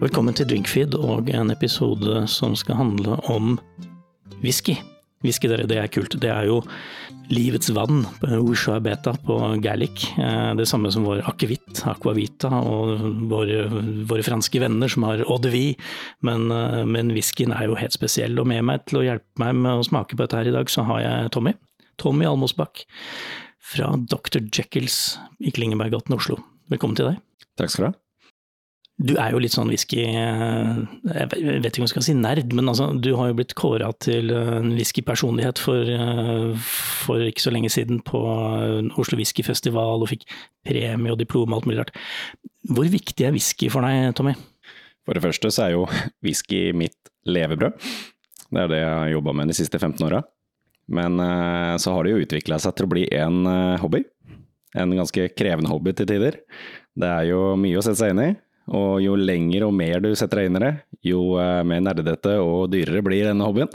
Velkommen til Drinkfeed og en episode som skal handle om whisky. Whisky, dere, det er kult. Det er jo livets vann, Usha beta på gaelic. Eh, det samme som vår akevitt, aquavita, og våre, våre, franske venner som har eau de vie. Men, eh, men whiskyen er jo helt spesiell, og med meg til å hjelpe meg med å smake på dette her i dag, så har jeg Tommy. Tommy Almosbakk fra Dr. Jekylls i Klingeberggaten, Oslo. Velkommen til deg. Takk skal du ha. Du er jo litt sånn whisky eh, Jeg vet ikke om jeg skal si nerd, men altså, du har jo blitt kåra til en whiskypersonlighet for, eh, for ikke så lenge siden på Oslo Whiskyfestival, og fikk premie og diplom og alt mulig rart. Hvor viktig er whisky for deg, Tommy? For det første så er jo whisky mitt levebrød. Det er det jeg har jobba med de siste 15 åra. Men eh, så har det jo utvikla seg til å bli en hobby. En ganske krevende hobby til tider. Det er jo mye å sette seg inn i. Og jo lenger og mer du setter deg inn i det, jo eh, mer nerdete og dyrere blir denne hobbyen.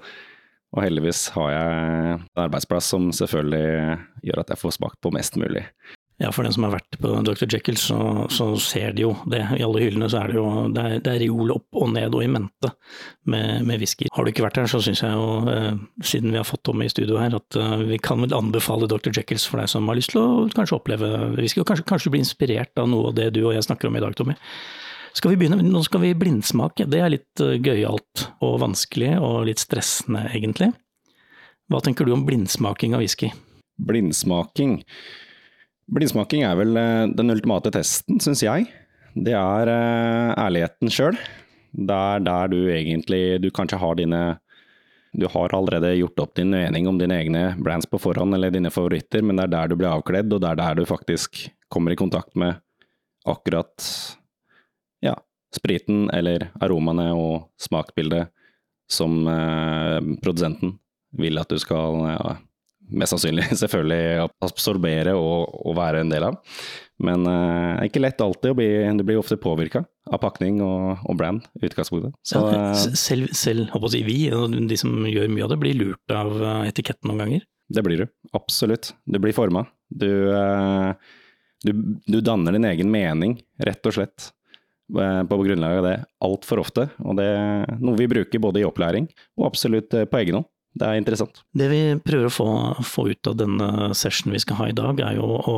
Og heldigvis har jeg en arbeidsplass som selvfølgelig gjør at jeg får smakt på mest mulig. Ja, for den som har vært på Dr. Jekyll, så, så, ser de jo det. I alle hyllene så er det jo det er, det er reol opp og ned og i mente med, med whisky. Har du ikke vært her, så syns jeg jo, eh, siden vi har fått Tommy i studio her, at eh, vi kan vel anbefale Dr. Jekylls for deg som har lyst til å kanskje oppleve whisky, og kanskje, kanskje bli inspirert av noe av det du og jeg snakker om i dag, Tommy. Skal vi begynne? Nå skal vi blindsmake. Det er litt uh, gøyalt og vanskelig og litt stressende, egentlig. Hva tenker du om blindsmaking av whisky? Blindsmaking Blindsmaking er vel uh, den ultimate testen, syns jeg. Det er uh, ærligheten sjøl. Det er der du egentlig Du kanskje har dine du har allerede gjort opp din mening om dine egne brands på forhånd, eller dine favoritter, men det er der du blir avkledd, og det er der du faktisk kommer i kontakt med akkurat ja, spriten eller aromaene og smakbildet som eh, produsenten vil at du skal ja, mest sannsynlig selvfølgelig absorbere og, og, være en del av. Men det eh, er ikke lett alltid å bli Du blir ofte påvirka av pakning og, og brand i utgangspunktet. Så, ja, selv, selv, håper jeg, vi, de som gjør mye av det, blir lurt av eh, etiketten noen ganger? Det blir du, absolutt. Du blir forma. Du, du, du danner din egen mening, rett og slett. Eh, på grunnlag av det altfor ofte. Og det er noe vi bruker både i opplæring og absolutt eh, på egen hånd. Det er interessant. Det vi prøver å få, få ut av denne sessionen vi skal ha i dag, er jo å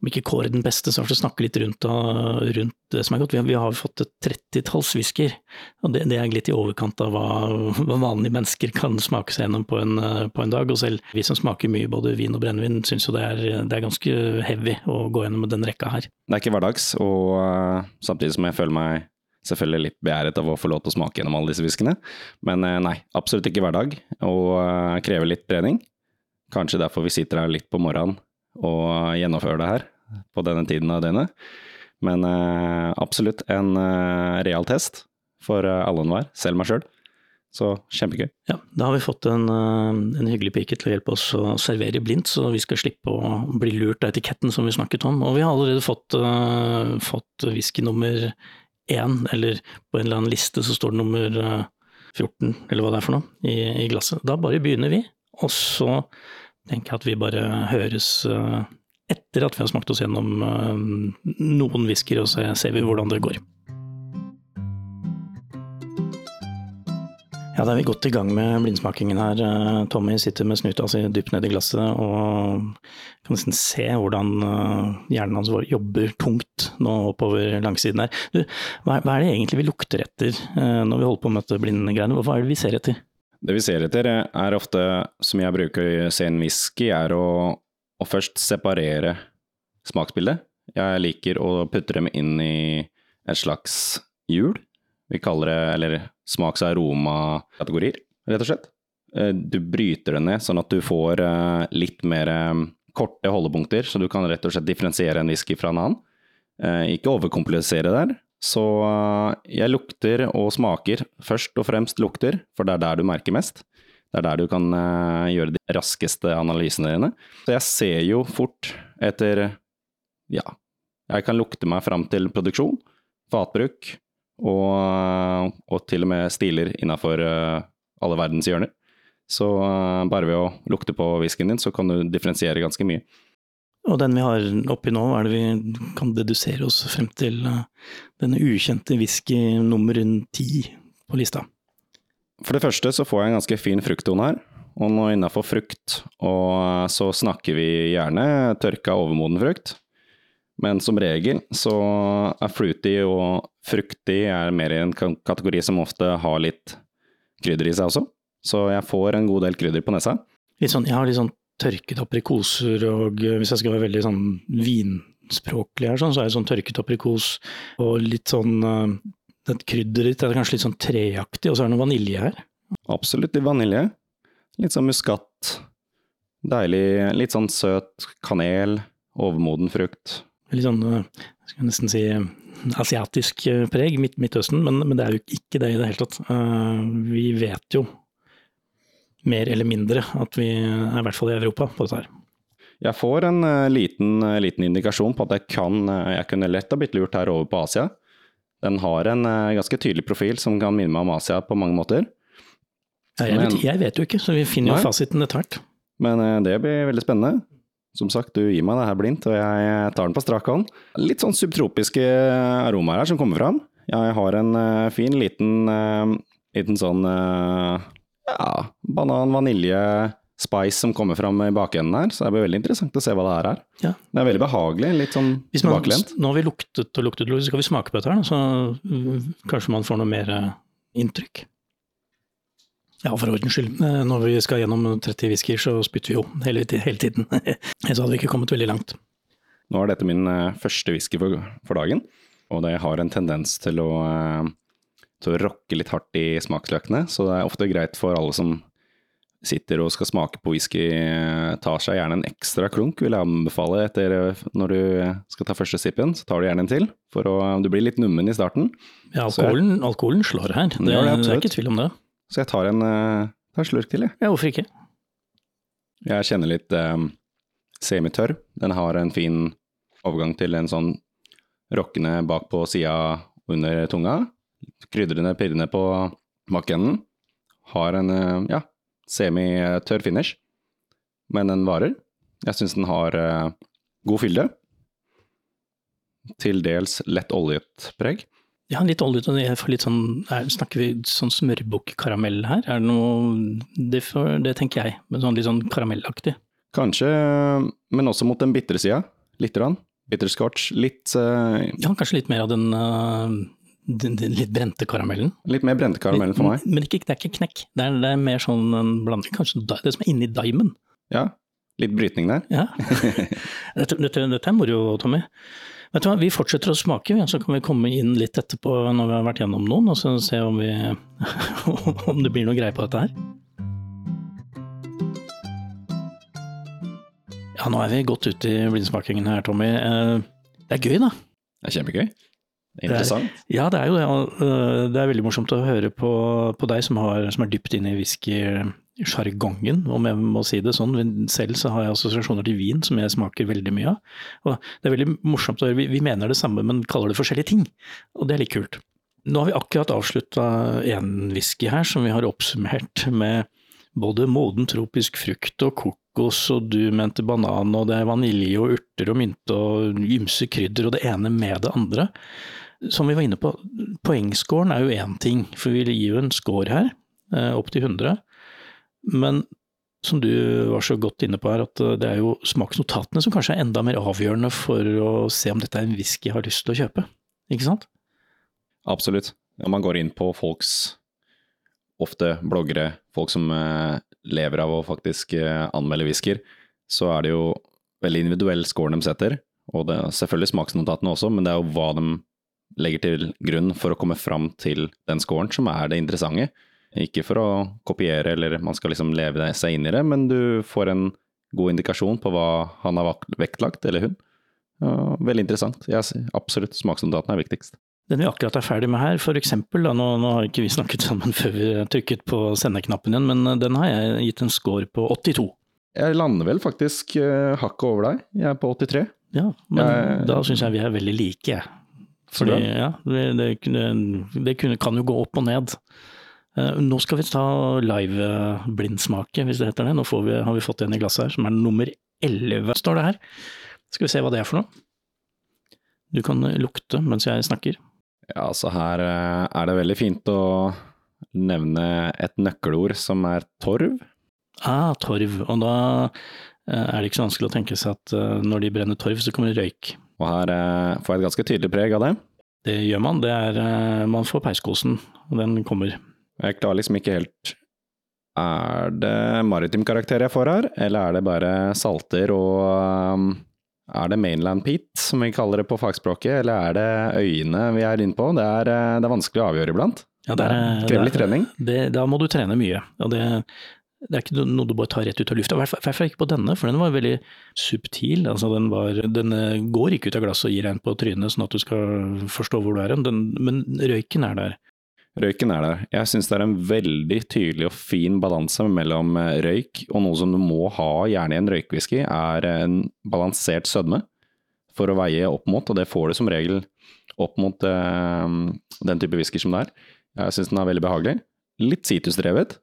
om ikke kåre den beste, så snakke litt rundt, rundt, det som er godt. Vi har, vi har fått et trettitalls whiskyer, og det, det, er litt i overkant av hva, hva, vanlige mennesker kan smake seg gjennom på en, på en, dag. Og selv vi som smaker mye både vin og brennevin, syns jo det er, det er, ganske heavy å gå gjennom den rekka her. Det er ikke hverdags, og uh, samtidig som jeg føler meg selvfølgelig litt begjæret av å få lov til å smake gjennom alle disse whiskene. Men uh, nei, absolutt ikke hverdag, og uh, krever litt trening. Kanskje derfor vi sitter her litt på morgenen å gjennomføre det her på denne tiden av døgnet. Men eh, absolutt en eh, real test for eh, alle og enhver, selv meg sjøl. Så kjempegøy. Ja, da har vi fått en, en, hyggelig pike til å hjelpe oss å servere blindt, så vi skal slippe å bli lurt av etiketten som vi snakket om. Og vi har allerede fått, uh, fått whisky nummer én, eller på en eller annen liste så står det nummer 14, eller hva det er for noe, i, i glasset. Da bare begynner vi, og så tenker at vi bare høres eh, etter at vi har smakt oss gjennom eh, noen whiskyer, og så ser vi hvordan det går. Ja, da er vi godt i gang med blindsmakingen her. Eh, Tommy sitter med snuta si dypt ned i glasset og kan nesten se hvordan hjernen hans jobber tungt nå oppover langsiden her. Du, hva er det egentlig vi lukter etter når vi holder på med dette blindgreiene? Hva er det vi ser etter? Det vi ser etter, er ofte, som jeg bruker å se en whisky, er å, å, først separere smaksbildet. Jeg liker å putte dem inn i et slags hjul. Vi kaller det, eller smaks- og aromakategorier, rett og slett. Eh, du bryter det ned sånn at du får eh, litt mer eh, korte holdepunkter, så du kan rett og slett differensiere en whisky fra en annen. Ikke overkomplisere der, så eh, jeg lukter og smaker. Først og fremst lukter, for det er der du merker mest. Det er der du kan uh, gjøre de raskeste analysene dine. Så jeg ser jo fort etter Ja, jeg kan lukte meg fram til produksjon, fatbruk og, uh, og til og med stiler innafor alle verdens hjørner. Så bare ved å lukte på whiskyen din, så kan du differensiere ganske mye. Og den vi har oppi nå, er det vi kan dedusere oss frem til eh, denne ukjente whisky nummer ti på lista. For det første så får jeg en ganske fin frukttone her. Og nå innafor frukt, og så snakker vi gjerne tørka overmoden frukt. Men som regel så er fruity og fruktig er mer i en kategori som ofte har litt krydder i seg også. Så jeg får en god del krydder på nesa. Sånn, jeg har litt sånn tørket aprikoser, og eh, hvis jeg skal være veldig sånn vinspråklig her, sånn, så er det sånn tørket aprikos og litt sånn et Det krydderet ditt er kanskje litt sånn treaktig, og så er det noe vanilje her? Absolutt litt vanilje. Litt sånn muskat. Deilig, litt sånn søt kanel. Overmoden frukt. Litt sånn, jeg skal nesten si asiatisk preg, Midt Midtøsten, men, men, det er jo ikke det i det hele tatt. Vi vet jo mer eller mindre at vi er i hvert fall i Europa på dette her. Jeg får en uh, liten, uh, liten, indikasjon på at jeg, kan, uh, jeg kunne lett ha blitt lurt her over på Asia. Den har en ganske tydelig profil som kan minne meg om Asia på mange måter. Ja, jeg, vet, jeg, vet, jo ikke, så vi finner jo fasiten etter hvert. Men det blir veldig spennende. Som sagt, du gir meg det her blindt, og jeg tar den på strak hånd. Litt sånn subtropiske aromaer her som kommer fram. Jeg har en fin liten, liten sånn ja, banan, vanilje, spice som kommer fram i bakenden her, så det blir veldig interessant å se hva det her er. Ja. Det er veldig behagelig, litt sånn tilbakelent. Nå har vi luktet og luktet, så skal vi smake på dette her, så mm, kanskje man får noe mer eh, inntrykk. Ja, for ordens skyld. Eh, når vi skal gjennom 30 whiskyer, så spytter vi jo hele, hele tiden. så hadde vi ikke kommet veldig langt. Nå er dette min eh, første whisky for, for dagen, og det har en tendens til å til å rokke litt hardt i smaksløkene. Så det er ofte greit for alle som sitter og skal smake på whisky, tar seg gjerne en ekstra klunk, vil jeg anbefale etter når du skal ta første sippen. Så tar du gjerne en til, for å, du blir litt nummen i starten. Ja, alkoholen, jeg, alkoholen slår her, det, det, det, er ikke tvil om det. Så jeg tar en, eh, tar en slurk til, jeg. Ja, hvorfor ikke? Jeg kjenner litt um, semitørr. Den har en fin overgang til en sånn rockende bak på sida under tunga krydrene, pirrende på bakenden. Har en eh, ja, semitørr finish, men den varer. Jeg syns den har uh, god fylde. Til dels lett oljet preg. Ja, litt oljet, og litt sånn er, Snakker vi sånn smørbukkkaramell her? Er det noe det, for, det tenker jeg, men sånn litt sånn karamellaktig. Kanskje, men også mot den bitre sida. Lite grann. Bitterscotch. Litt uh, Ja, kanskje litt mer av den uh, den, den litt brente karamellen. Litt mer brente karamellen for meg. Men ikke, det er ikke knekk, det er, det er, mer sånn en blanding, kanskje det som er inni diamond. Ja, litt brytning der. Ja. dette, dette, dette er moro, Tommy. Vet du hva, Vi fortsetter å smake, så kan vi komme inn litt etterpå når vi har vært gjennom noen, og så se om, vi, om det blir noe greie på dette her. Ja, nå er vi godt ute i blindsmakingen her, Tommy. Eh, det er gøy, da. Det er kjempegøy. Interessant. Det er, ja, det er jo det. Øh, det er veldig morsomt å høre på, på deg som, har, som, er dypt inne i whiskysjargongen, om jeg må si det sånn. Selv så har jeg assosiasjoner til vin som jeg smaker veldig mye av. Og det er veldig morsomt å høre. Vi, vi mener det samme, men kaller det forskjellige ting. Og det er litt kult. Nå har vi akkurat avslutta én whisky her, som vi har oppsummert med både moden tropisk frukt og kokos, og du mente banan, og det er vanilje og urter og mynte og ymse krydder og det ene med det andre som vi var inne på, poengscoren er jo én ting, for vi gir jo en score her, eh, opp til 100. Men som du var så godt inne på her, at eh, det er jo smaksnotatene som kanskje er enda mer avgjørende for å se om dette er en whisky jeg har lyst til å kjøpe, ikke sant? Absolutt. Når man går inn på folks, ofte bloggere, folk som eh, lever av å faktisk anmelde whiskyer, så er det jo veldig individuell scoren de setter. Og det selvfølgelig smaksnotatene også, men det er jo hva de legger til grunn for å komme fram til den scoren som er det interessante. Ikke for å kopiere eller man skal liksom leve seg inn i det, men du får en god indikasjon på hva han har vektlagt, eller hun. veldig interessant. Ja, absolutt, smaksnotatene er viktigst. Den vi akkurat er ferdig med her, eksempel, nå, nå, har ikke vi snakket sammen før vi trykket på sendeknappen igjen, men den har jeg gitt en score på 82. Jeg lander vel faktisk uh, hakket over deg, jeg er på 83. Ja, men jeg, da syns jeg vi er veldig like. Fordi, ja, det, det, det kunne, kan jo gå opp og ned. Uh, nå skal vi ta live-blindsmake, hvis det heter det. Nå vi, har vi fått en i glasset her, som er nummer 11, står det her. Skal vi se hva det er for noe? Du kan lukte mens jeg snakker. Ja, så her eh, er det veldig fint å nevne et nøkkelord som er torv. Ah, torv. Og da eh, er det ikke så vanskelig å tenke seg at eh, når de brenner torv, så kommer det røyk. Og her eh, får jeg et ganske tydelig preg av det. Det gjør man. Det er eh, Man får peiskosen, og den kommer. Jeg klarer liksom ikke helt Er det maritim karakter jeg får her, eller er det bare salter og um, Er det mainland peat, som vi kaller det på fagspråket, eller er det øyene vi er inne på? Det er, eh, det er vanskelig å avgjøre iblant. Ja, det er- krever litt trening. Det, da må du trene mye. Og det, det er ikke noe du bare tar rett ut av lufta. I hvert fall- ikke på denne, for den var veldig subtil. Altså den, var, den eh, går ikke ut av glasset og gir deg en på trynet sånn at du skal forstå hvor du er hen, men røyken er der. Røyken er der. Jeg syns det er en veldig tydelig og fin balanse mellom eh, røyk og noe som du må ha gjerne i en røykwhisky, er en balansert sødme for å veie opp mot, og det får du som regel opp mot eh, den type whisky som det er. Jeg syns den er veldig behagelig. Litt sitrusdrevet.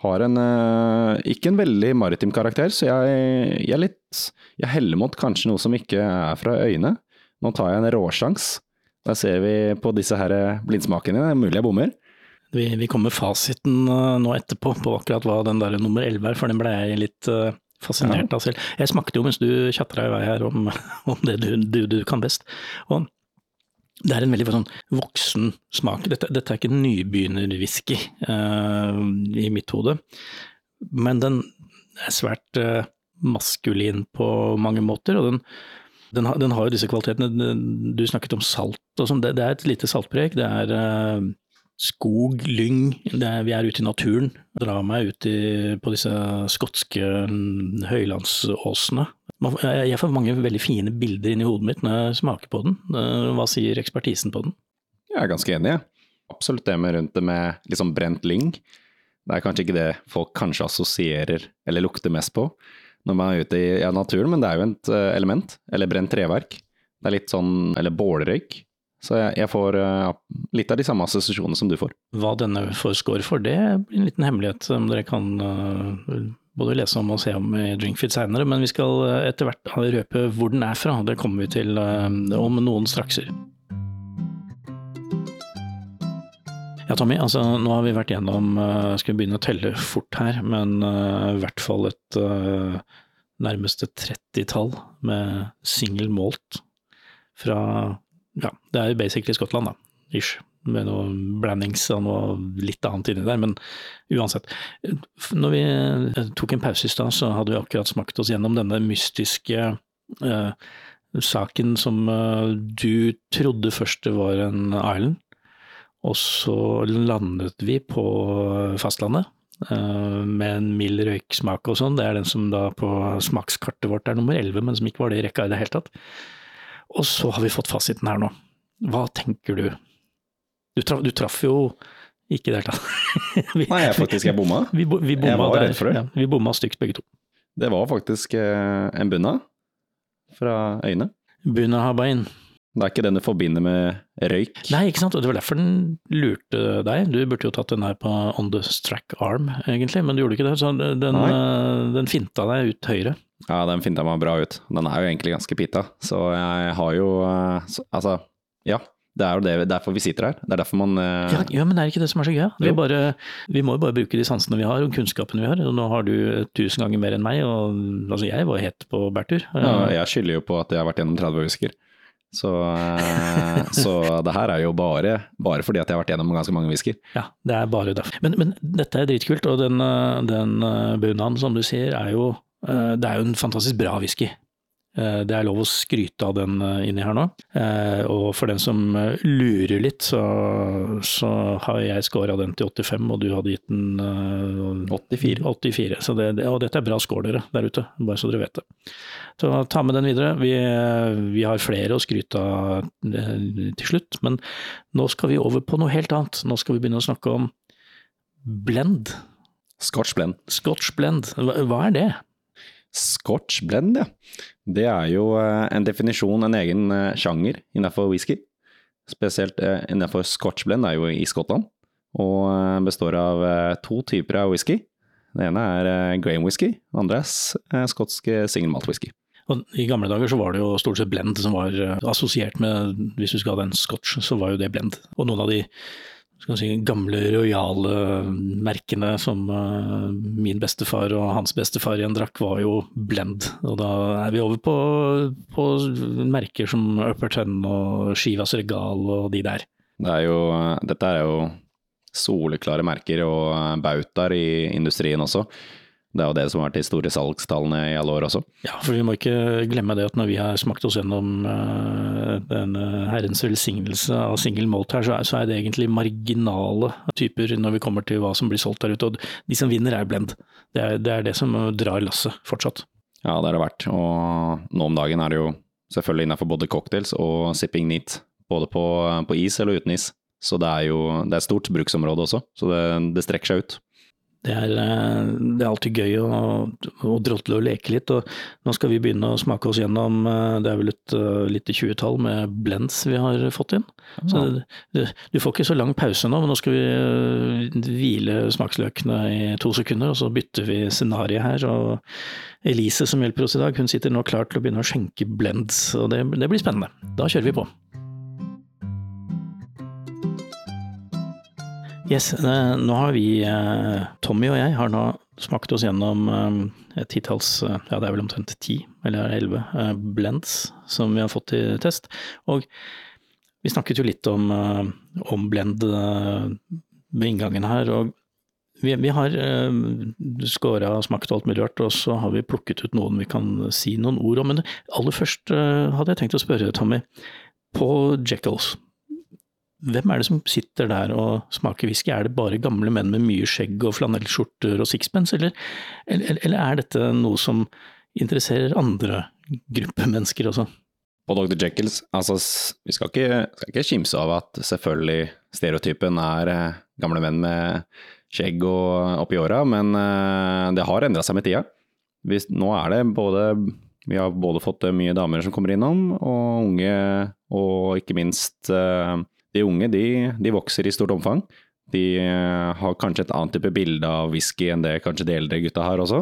Har en eh, ikke en veldig maritim karakter, så jeg, jeg er litt Jeg heller mot kanskje noe som ikke er fra øyene. Nå tar jeg en råsjans. Da ser vi på disse her blindsmakene, det er mulig jeg bommer. Vi, vi kommer med fasiten eh, nå etterpå på akkurat hva den der nummer 11 er, for den ble jeg litt eh, fascinert av selv. Jeg smakte jo mens du tjatra i vei her om, om det du, du, du kan best. Og det er en veldig sånn voksen smak. Dette, dette er ikke en nybegynnerwhisky uh, i mitt hode, men den er svært uh, maskulin på mange måter. og den den har, den har jo disse kvalitetene. Du snakket om salt og sånn. Det, det er et lite saltpreg. Det er uh, skog, lyng. Er, vi er ute i naturen. Drar meg ut i, på disse skotske mm, høylandsåsene. Man, jeg, får mange veldig fine bilder inn i hodet mitt når jeg smaker på den. Eh, Hva sier ekspertisen på den? Jeg er ganske enig, jeg. Absolutt det med rundt det med litt sånn brent lyng. Det er kanskje ikke det folk kanskje assosierer eller lukter mest på når man er ute i ja, naturen, men det er jo et eh, element. Eller brent treverk. Det er litt sånn Eller bålrøyk. Så jeg, jeg får ja, litt av de samme assosiasjonene som du får. Hva denne får score for, det blir en liten hemmelighet som dere kan eh, både lese om og se om i Drinkfeed seinere. Men vi skal eh, etter hvert røpe hvor den er fra. Det kommer vi til eh, om noen strakser. Ja, Tommy, altså nå har vi vært gjennom Skal vi begynne å telle fort her, men eh, i hvert fall et nærmeste 30-tall med single malt fra Ja, det er basically Skottland, da. Ish. Med noe blandings og noe litt annet inni der, men uansett. Når vi eh, tok en pause i stad, så hadde vi akkurat smakt oss gjennom denne mystiske eh, saken som eh, du trodde først det var en Island. Og så landet vi på fastlandet eh, med en mild røyksmak og sånn. Det er den som da på smakskartet vårt er nummer 11, men som ikke var det i rekka i det hele tatt. Og så har vi fått fasiten her nå. Hva tenker du? Du traff, du traff jo ikke i det hele tatt. vi, Nei, jeg faktisk jeg bomma. vi, vi bomma Jeg var der. redd for det. Ja, vi bomma stygt begge to. Det var faktisk eh, en bunna fra øyene. Bunahabain. Det er ikke den du forbinder med røyk. Nei, ikke sant, det var derfor den lurte deg. Du burde jo tatt den her på on the strack arm, egentlig, men du gjorde ikke det. Så den, eh, den finta deg ut høyre. Ja, den finta meg bra ut. Den er jo egentlig ganske pita, så jeg har jo eh, Altså, ja. Det er jo det, derfor vi sitter her. Det er derfor man uh... Ja, ja, men det er ikke det som er så gøy. Vi, bare, vi må jo bare bruke de sansene vi har, og kunnskapene vi har. Og nå har du tusen ganger mer enn meg, og altså, jeg var helt på bærtur. ja, Jeg skylder jo på at jeg har vært gjennom 30 whisker. Så, eh, så det her er jo bare, bare fordi at jeg har vært gjennom ganske mange whisker. Ja, det er bare derfor. Men, men dette er dritkult, og den, eh, den bunaden som du sier er jo, det er jo en fantastisk bra whisky. Eh, Det er lov å skryte av den eh, inni her nå. Eh, Og for den som lurer litt, så, så har jeg scora den til 85, og du hadde gitt den eh, 84. 84. Så det, og dette er bra score dere der ute, bare så dere vet det. Så ta med den videre. Vi, vi har flere å skryte av til slutt, men nå skal vi over på noe helt annet. Nå skal vi begynne å snakke om blend. Scotch blend. Scotch blend, hva, hva er det? Scotch blend, ja. Det er jo eh, en definisjon, en egen eh, sjanger innenfor whisky. Spesielt eh, innenfor scotch blend er jo i Skottland, og består av to typer av whisky. Det ene er grain whisky, den andre er skotsk single malt whisky. Og I gamle dager så var det jo stort sett blend som var assosiert med Hvis du skal ha den scotch, så var jo det blend. Og noen av de skal si, gamle rojale merkene som uh, min bestefar og hans bestefar igjen drakk, var jo blend. Og da er vi over på, på merker som Upper Ten og Skivas Regal og de der. Det er jo, dette er jo soleklare merker og bautaer i industrien også. Det er jo det som har vært de store salgstallene i alle år også. Ja, for vi må ikke glemme det at når vi har smakt oss gjennom uh, den uh, herrens velsignelse av single malt her, så er, så det egentlig marginale typer når vi kommer til hva som blir solgt der ute. Og de som vinner er blend. Det er det, er det som drar lasset fortsatt. Ja, det er det verdt. Og nå om dagen er det jo selvfølgelig innenfor både cocktails og sipping neat. Både på, på is eller uten is. Så det er jo det er stort bruksområde også, så det, det strekker seg ut. Det er, eh, det er, alltid gøy å, å drodle og leke litt. og Nå skal vi begynne å smake oss gjennom eh, det er vel et uh, lite tjuetall med blends vi har fått inn. Ja. Så det, Du får ikke så lang pause nå, men nå skal vi hvile smaksløkene i to sekunder, og så bytter vi scenario her. og Elise som hjelper oss i dag, hun sitter nå klar til å begynne å skjenke blends, og det, det blir spennende. Da kjører vi på. Yes, eh, nå har vi, eh, Tommy og jeg, har nå smakt oss gjennom eh, et titalls, ja det er vel omtrent ti eller elleve blends som vi har fått til test. Og vi snakket jo litt om, om blend ved inngangen her. og vi, vi har skåra og smakt alt mulig rart, og så har vi plukket ut noen vi kan si noen ord om. Men aller først hadde jeg tenkt å spørre Tommy. På Jekylls, hvem er det som sitter der og smaker whisky? Er det bare gamle menn med mye skjegg og flanellskjorter og sixpence, eller, eller, eller, er dette noe som interesserer andre grupper mennesker også? På Dr. Jekylls, altså vi skal ikke, skal ikke kimse av at selvfølgelig stereotypen er eh, gamle menn med skjegg og oppi åra, men eh, det har endra seg med tida. Hvis, nå er det både vi har både fått mye damer som kommer innom, og unge, og ikke minst de unge de, de vokser i stort omfang. De eh, har kanskje et annet type bilde av whisky enn det kanskje de eldre gutta har også.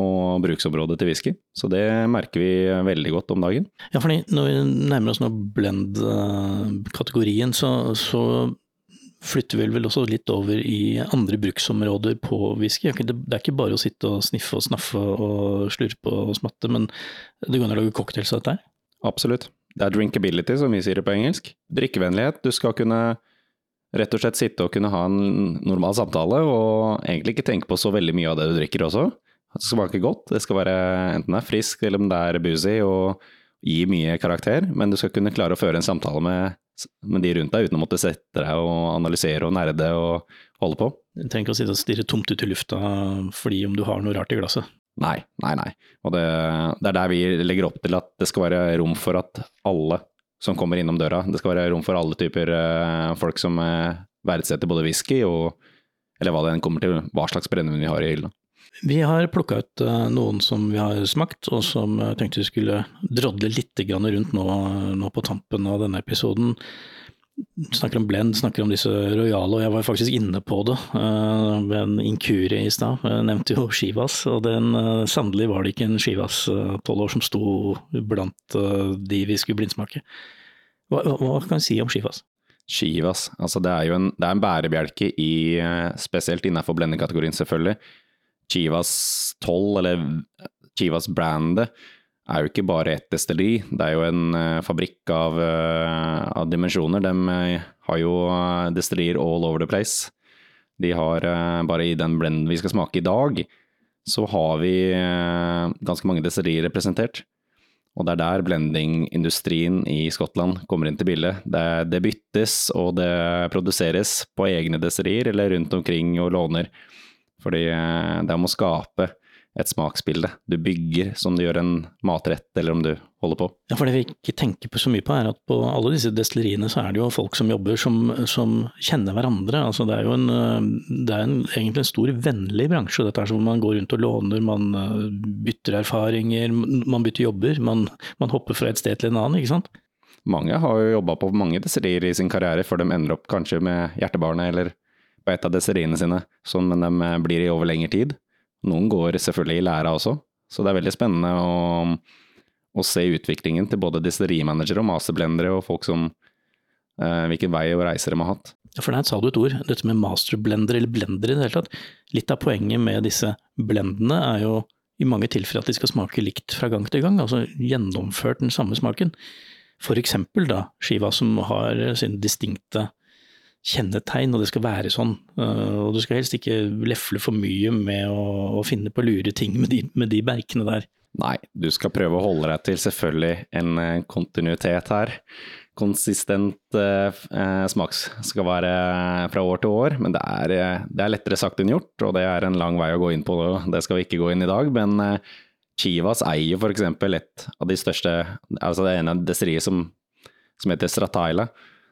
Og bruksområdet til whisky. Så det merker vi veldig godt om dagen. Ja, fordi når vi nærmer oss nå blend-kategorien, så, så flytter vi vel også litt over i andre bruksområder på whisky. Det er ikke bare å sitte og sniffe og snaffe og slurpe og smatte, men det går an å lage cocktails av dette her? Absolutt. Det er drinkability, som vi sier det på engelsk. Drikkevennlighet. Du skal kunne rett og slett sitte og kunne ha en normal samtale, og egentlig ikke tenke på så veldig mye av det du drikker også. Det skal smake godt. Det skal være enten det er frisk eller om det er boozy og gi mye karakter, men du skal kunne klare å føre en samtale med, med de rundt deg uten å måtte sette deg og analysere og nerde og holde på. Du trenger ikke å sitte og stirre tomt ut i lufta fordi om du har noe rart i glasset. Nei, nei, nei. Og det, det, er der vi legger opp til at det skal være rom for at alle som kommer innom døra, det skal være rom for alle typer uh, folk som uh, verdsetter både whisky og eller hva det enn kommer til, hva slags brennevin vi har i hyllene. Vi har plukka ut uh, noen som vi har smakt, og som jeg tenkte vi skulle drodle litt rundt nå, nå på tampen av denne episoden snakker om blend, snakker om disse rojale, og jeg var faktisk inne på det uh, ved en inkurie i stad. Jeg nevnte jo Shivas, og den, uh, sannelig var det ikke en Shivas uh, tolv år som sto blant de vi skulle blindsmake. Hva, hva, kan du si om Shivas? Shivas, altså det er jo en, er en bærebjelke i, spesielt innenfor blendekategorien selvfølgelig. Chivas 12, eller Chivas-brandet, er jo ikke bare ett destilleri, det er jo en uh, fabrikk av, uh, av, dimensjoner. De uh, har jo destillerier all over the place. De har bare i den blenden vi skal smake i dag, så har vi ganske mange destillerier representert. Og det er der blendingindustrien i Skottland kommer inn til bildet. Det, det byttes og det produseres på egne destillerier eller rundt omkring og låner. Fordi det er om å skape et smaksbilde. Du bygger som du gjør en matrett, eller om du holder på. Ja, for det vi ikke tenker på så mye på, er at på alle disse destilleriene så er det jo folk som jobber som, som kjenner hverandre. Altså det er jo en, det er en, egentlig en stor vennlig bransje, dette er som man går rundt og låner, man eh, bytter erfaringer, man bytter jobber. Man, man hopper fra et sted til en annen, ikke sant. Mange har jo jobba på mange destillerier i sin karriere før de ender opp kanskje med hjertebarnet eller på et av destilleriene sine, sånn, men de blir i over lengre tid. Noen går selvfølgelig i læra også, så det er veldig spennende å å se utviklingen til både distillerimanagere og masterblendere og folk som eh, hvilken vei og reise de har hatt. For der sa du et ord, dette med masterblendere eller blender i det hele tatt. Litt av poenget med disse blendene er jo i mange tilfeller at de skal smake likt fra gang til gang, altså gjennomført den samme smaken. For eksempel da skiva som har sin distinkte kjennetegn, og det skal være sånn. Uh, Og du skal helst ikke lefle for mye med å, å finne på lure ting med de, med de berkene der. Nei, du skal prøve å holde deg til selvfølgelig en eh, kontinuitet her. Konsistent eh, eh, smaks skal være fra år til år, men det er, eh, det er lettere sagt enn gjort, og det er en lang vei å gå inn på. Det skal vi ikke gå inn i dag, men eh, Chivas eier f.eks. et av de største Altså det ene destilleriet som, som heter Strataila.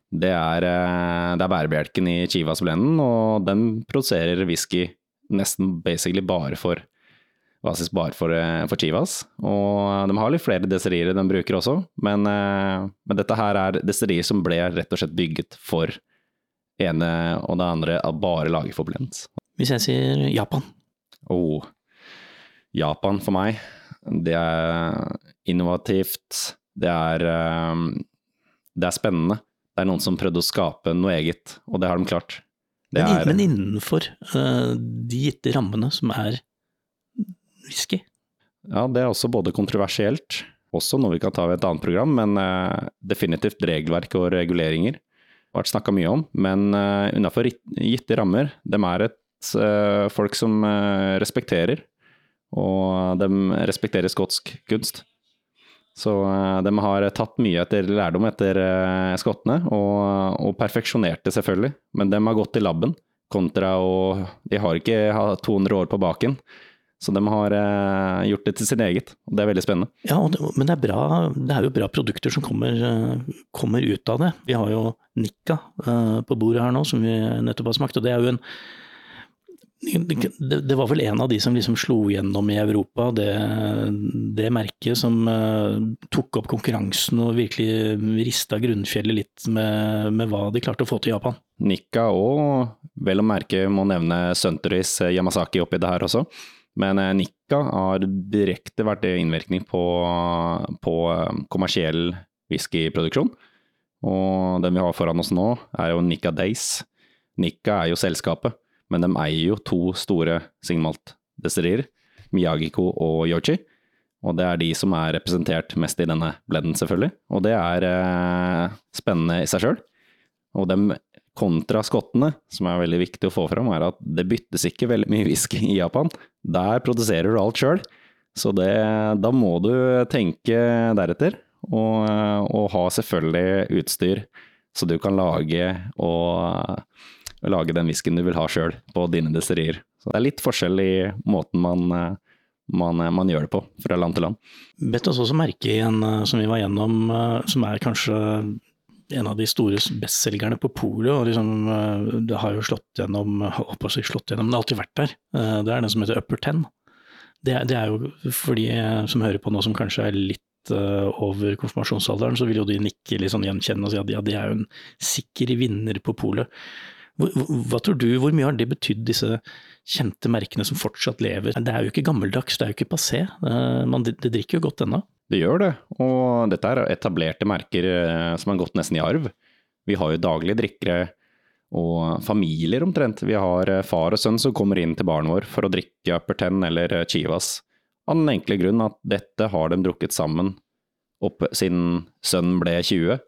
Det er, eh, det er bærebjelken i Chivas-blenden, og den produserer whisky nesten basically bare for basis bare for, eh, for Chivas. Og de har litt flere destillerier de bruker også, men, eh, men dette her er destillerier som ble rett og slett bygget for ene og det andre av bare laget for blends. Hvis jeg sier Japan, Oh, Japan for meg, det er innovativt, det er, det er spennende. Det er noen som prøvde å skape noe eget, og det har de klart. Det men, er, men innenfor uh, de gitte rammene som er whisky. ja, det er også både kontroversielt, også noe vi kan ta ved et annet program, men uh, definitivt regelverk og reguleringer. Det har vært snakka mye om, men uh, innafor gitte rammer. De er et eh, folk som eh, respekterer, og de respekterer skotsk kunst. Så eh, de har tatt mye etter lærdom etter eh, skottene, og, og perfeksjonert selvfølgelig. Men de har gått i labben, kontra å De har ikke hatt 200 år på baken. Så de har eh, gjort det til sin eget, og det er veldig spennende. Ja, men det er, bra, det er jo bra produkter som kommer, eh, kommer ut av det. Vi har jo Nikka eh, på bordet her nå, som vi nettopp har smakt, og det er jo en det, var vel en av de som liksom slo gjennom i Europa, det, det merket som uh, tok opp konkurransen og virkelig rista grunnfjellet litt med, med hva de klarte å få til i Japan. Nikka og vel å merke må nevne Suntories eh, Yamasaki oppi det her også. Men eh, Nikka har direkte vært innvirkning på, på kommersiell whiskyproduksjon. Og den vi har foran oss nå, er jo Nikka Days. Nikka er jo selskapet, men de eier jo to store signmalt-destillerier, Miyagiko og Yochi. Og det er de som er representert mest i denne blenden, selvfølgelig. Og det er eh, spennende i seg sjøl. Og dem kontra skottene, som er veldig viktig å få fram, er at det byttes ikke veldig mye whisky i Japan. Der produserer du alt sjøl. Så det, da må du tenke deretter, og, og ha selvfølgelig utstyr så du kan lage, og, lage den whiskyen du vil ha sjøl på dine destillerier. Så det er litt forskjell i måten man, man, man gjør det på fra land til land. Bet oss også merke i en eh, som vi var gjennom, eh, som er kanskje en av de store bestselgerne på polet, og liksom, eh, det har jo slått gjennom, jeg å slått gjennom, det har alltid vært der. Eh, Det er den som heter Upper Ten. Det, det er jo for de eh, som hører på nå som kanskje er litt eh, over konfirmasjonsalderen, så vil jo de nikke litt sånn gjenkjenne og si at ja, det er jo en sikker vinner på polet. Hva tror du, hvor mye har det betydd, disse kjente merkene som fortsatt lever? Det er jo ikke gammeldags, det er jo ikke passé. Man, det, drikker jo godt ennå. Det gjør det, og dette er etablerte merker eh, som har gått nesten i arv. Vi har jo daglige drikkere og familier omtrent. Vi har eh, far og sønn som kommer inn til baren vår for å drikke Upper Ten eller eh, Chivas. Av den enkle grunn at dette har de drukket sammen opp siden sønnen ble 20.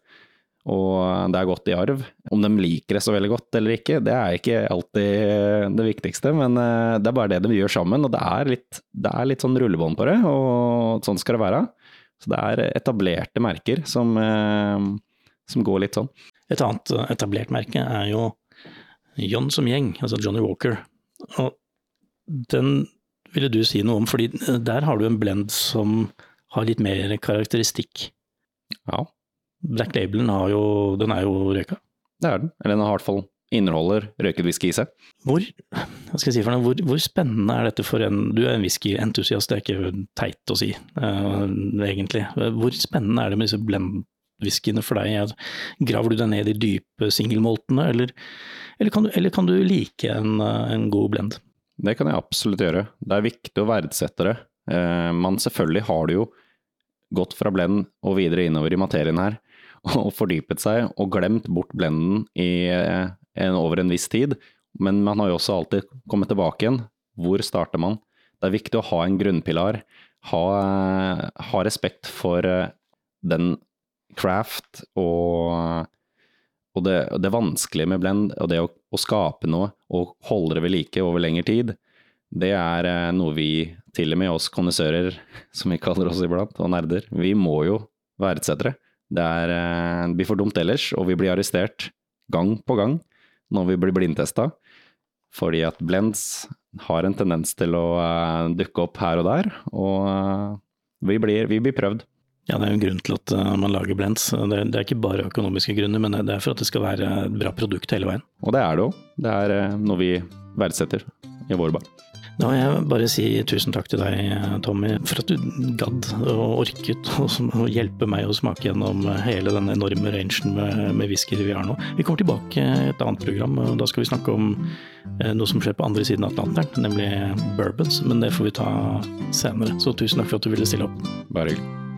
Og det er gått i arv. Om de liker det så veldig godt eller ikke, det er ikke alltid det viktigste, men eh, det er bare det de gjør sammen. Og det er litt, det er litt sånn rullebånd på det, og sånn skal det være. Så det er etablerte merker som, eh, som går litt sånn. Et annet eh, etablert merke er jo John som gjeng, altså Johnny Walker. Og den ville du si noe om, fordi der har du en blend som har litt mer karakteristikk. Ja, Black Labelen har jo, den er jo røyka. det er den. Eller den har i hvert fall inneholder røyket whisky i seg. Hvor, hva skal jeg si for noe, hvor, hvor spennende er dette for en Du er en whiskyentusiast, det er ikke teit å si, uh, egentlig. Hvor spennende er det med disse blend-whiskyene for deg? Graver du deg ned i dype singelmoltene, eller, eller, kan du, eller kan du like en, eh, en god blend? Det kan jeg absolutt gjøre. Det er viktig å verdsette det. Uh, man selvfølgelig har det jo gått fra blend og videre innover i materien her, og fordypet seg og glemt bort blenden i eh, en, over en viss tid. Men man har jo også alltid kommet tilbake igjen. Hvor starter man? Det er viktig å ha en grunnpilar. Ha, ha respekt for eh, den craft og, og det, det, vanskelige med blend, og det å, å, skape noe og holde det ved like over lengre tid, det er eh, noe vi, til og med oss kondisører, som vi kaller oss iblant, og nerder, vi må jo verdsette det. Det er, det, blir for dumt ellers, og vi blir arrestert gang på gang når vi blir blindtesta. Fordi at blends har en tendens til å uh, dukke opp her og der, og uh, vi, blir, vi, blir, prøvd. Ja, det er jo en grunn til at uh, man lager blends. Det, det, er ikke bare økonomiske grunner, men det er for at det skal være et bra produkt hele veien. Og det er det òg. Det er noe vi verdsetter i vår bar. Da vil jeg bare si tusen takk til deg, Tommy, for at du gadd og orket å hjelpe meg å smake gjennom hele den enorme rangen med, med vi har nå. Vi kommer tilbake i et annet program, og da skal vi snakke om eh, noe som skjer på andre siden av Atlanteren, nemlig bourbons. Men det får vi ta senere. Så tusen takk for at du ville stille opp. Bare hyggelig.